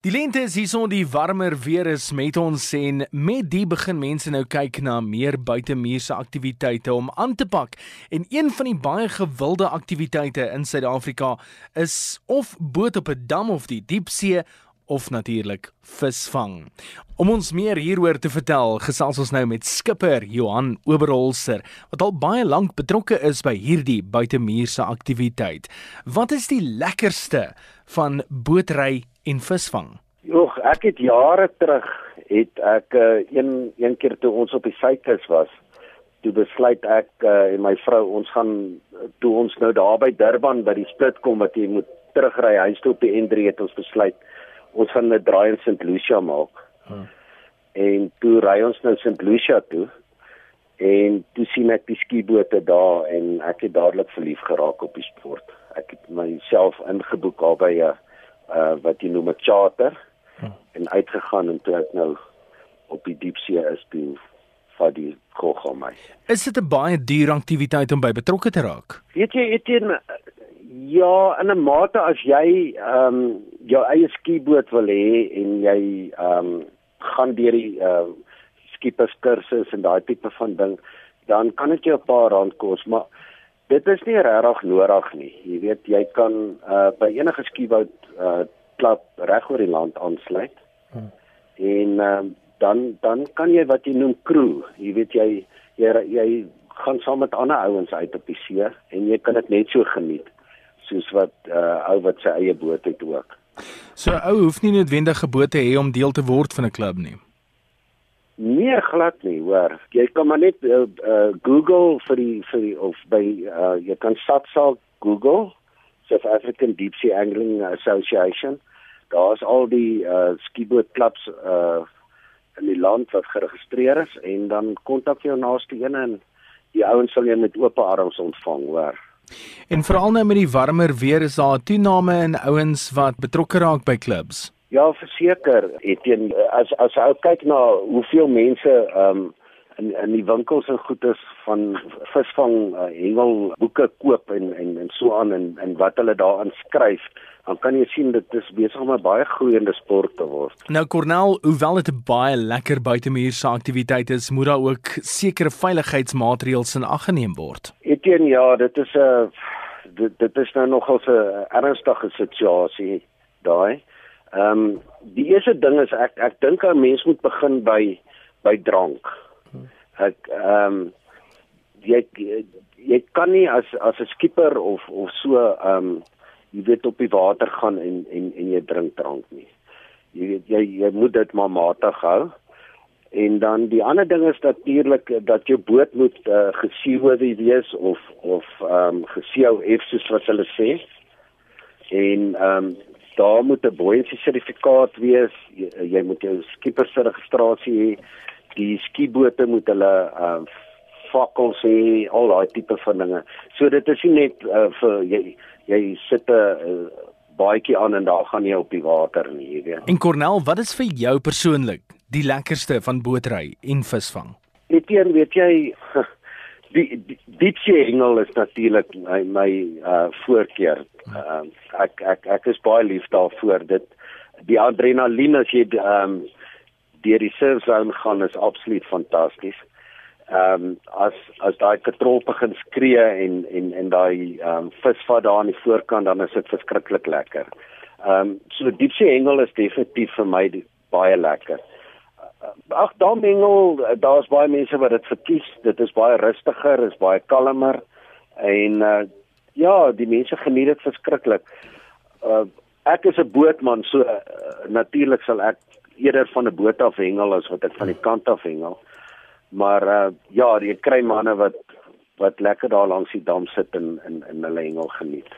Die lente is hierson die warmer weer is met ons en met die begin mense nou kyk na meer buitemuurse aktiwiteite om aan te pak. En een van die baie gewilde aktiwiteite in Suid-Afrika is of boot op 'n dam of die diepsee of natuurlik visvang. Om ons meer hieroor te vertel, gesels ons nou met skipper Johan Oberholzer wat al baie lank betrokke is by hierdie buitemuurse aktiwiteit. Wat is die lekkerste van bootry en visvang? Jogg, ek het jare terug het ek uh, een een keer toe ons op die suidkus was, toe besluit ek uh, en my vrou ons gaan toe ons nou daar by Durban by die split kom wat jy moet terugry huis toe op die N3 het ons besluit ons gaan 'n draai in St Lucia maak. Hmm. En toe ry ons nou St Lucia toe en toe sien ek die skiebote daar en ek het dadelik verlief geraak op die sport. Ek het myself ingeboek al by 'n uh, uh wat jy noem 'n charter hmm. en uitgegaan en toe ek nou op die diepsee is toe vir die aan my. Is dit 'n baie duur aktiwiteit om by betrokke te raak? Weet jy, dit is ja, in 'n mate as jy ehm um, jou eie skieboot wil hê en jy ehm um, gaan deur die ehm uh, skipperskursus en daai tipe van ding, dan kan dit jou 'n paar rand kos, maar dit is nie regtig nodig nie. Jy weet jy kan uh, by enige skieboot uh, klub reg oor die land aansluit. Hmm. En uh, dan dan kan jy wat jy noem crew. Jy weet jy jy, jy gaan saam met ander ouens uit op die see en jy kan dit net so geniet soos wat uh, ou wat sy eie boot het ook. So ou hoef nie noodwendig 'n boot te hê om deel te word van 'n klub nie. Nee, glad nie, hoor. Jy kan maar net uh, uh, Google vir die vir die of by uh, jy kan SATSA Google South African Deep Sea Angling Association. Daar's al die uh, skieboot klubs uh, in die land wat geregistreer is en dan kontak jou naaste een en die ouens sal jou met oop arms ontvang, hoor. En veral nou met die warmer weer is daar toename in ouens wat betrokke raak by klubs. Ja, verseker. Teen as as jy kyk na hoeveel mense ehm um, in in die winkels en goedes van visvang uh, hengel boeke koop en en en so aan en en wat hulle daarin skryf, dan kan jy sien dit is besig om 'n baie groeiende sport te word. Nou Cornel, hoewel dit 'n baie lekker buitemuurse aktiwiteit is, moet daar ook sekere veiligheidsmaatreëls in ag geneem word. Etien ja, dit is 'n dit, dit is nou nogal 'n ernstige situasie daai. Ehm um, die eerste ding is ek ek dink 'n mens moet begin by by drank. Ek ehm um, jy jy kan nie as as 'n skipper of of so ehm um, jy weet op die water gaan en en en jy drink drank nie. Jy weet jy jy moet dit maar matig hou. En dan die ander ding is natuurlik dat jou boot moet uh, geseeworthy wees of of ehm um, geseeu soos wat hulle sê. En ehm um, daar moet 'n buoyancy sertifikaat wees. Jy, jy moet jou skipper se registrasie hê. Die skiebote moet hulle uh fakkels hê, al daai tipe van dinge. So dit is nie net uh, vir jy jy sit 'n uh, baadjie aan en daar gaan jy op die water nie, jy weet. En Cornel, wat is vir jou persoonlik die lekkerste van bootry en visvang? Etienne, weet jy die diepsee hengel is natuurlik my my uh voorkeur. Uh, ek ek ek is baie lief daarvoor. Dit die adrenalien as jy um deur die surf zone gaan is absoluut fantasties. Ehm um, as as daai katrol begin skree en en en daai ehm um, visvat daar aan die voorkant dan is dit verskriklik lekker. Ehm um, so diepsee hengel is definitief vir my die, baie lekker. Ag, daar mengel, daar's baie mense wat dit verkies. Dit is baie rustiger, is baie kalmer en uh ja, die mense geniet dit verskriklik. Uh ek is 'n bootman, so uh, natuurlik sal ek eerder van 'n boot af hengel as wat ek van die kant af hengel. Maar uh ja, jy kry manne wat wat lekker daar langs die dam sit en in in hulle hengel geniet.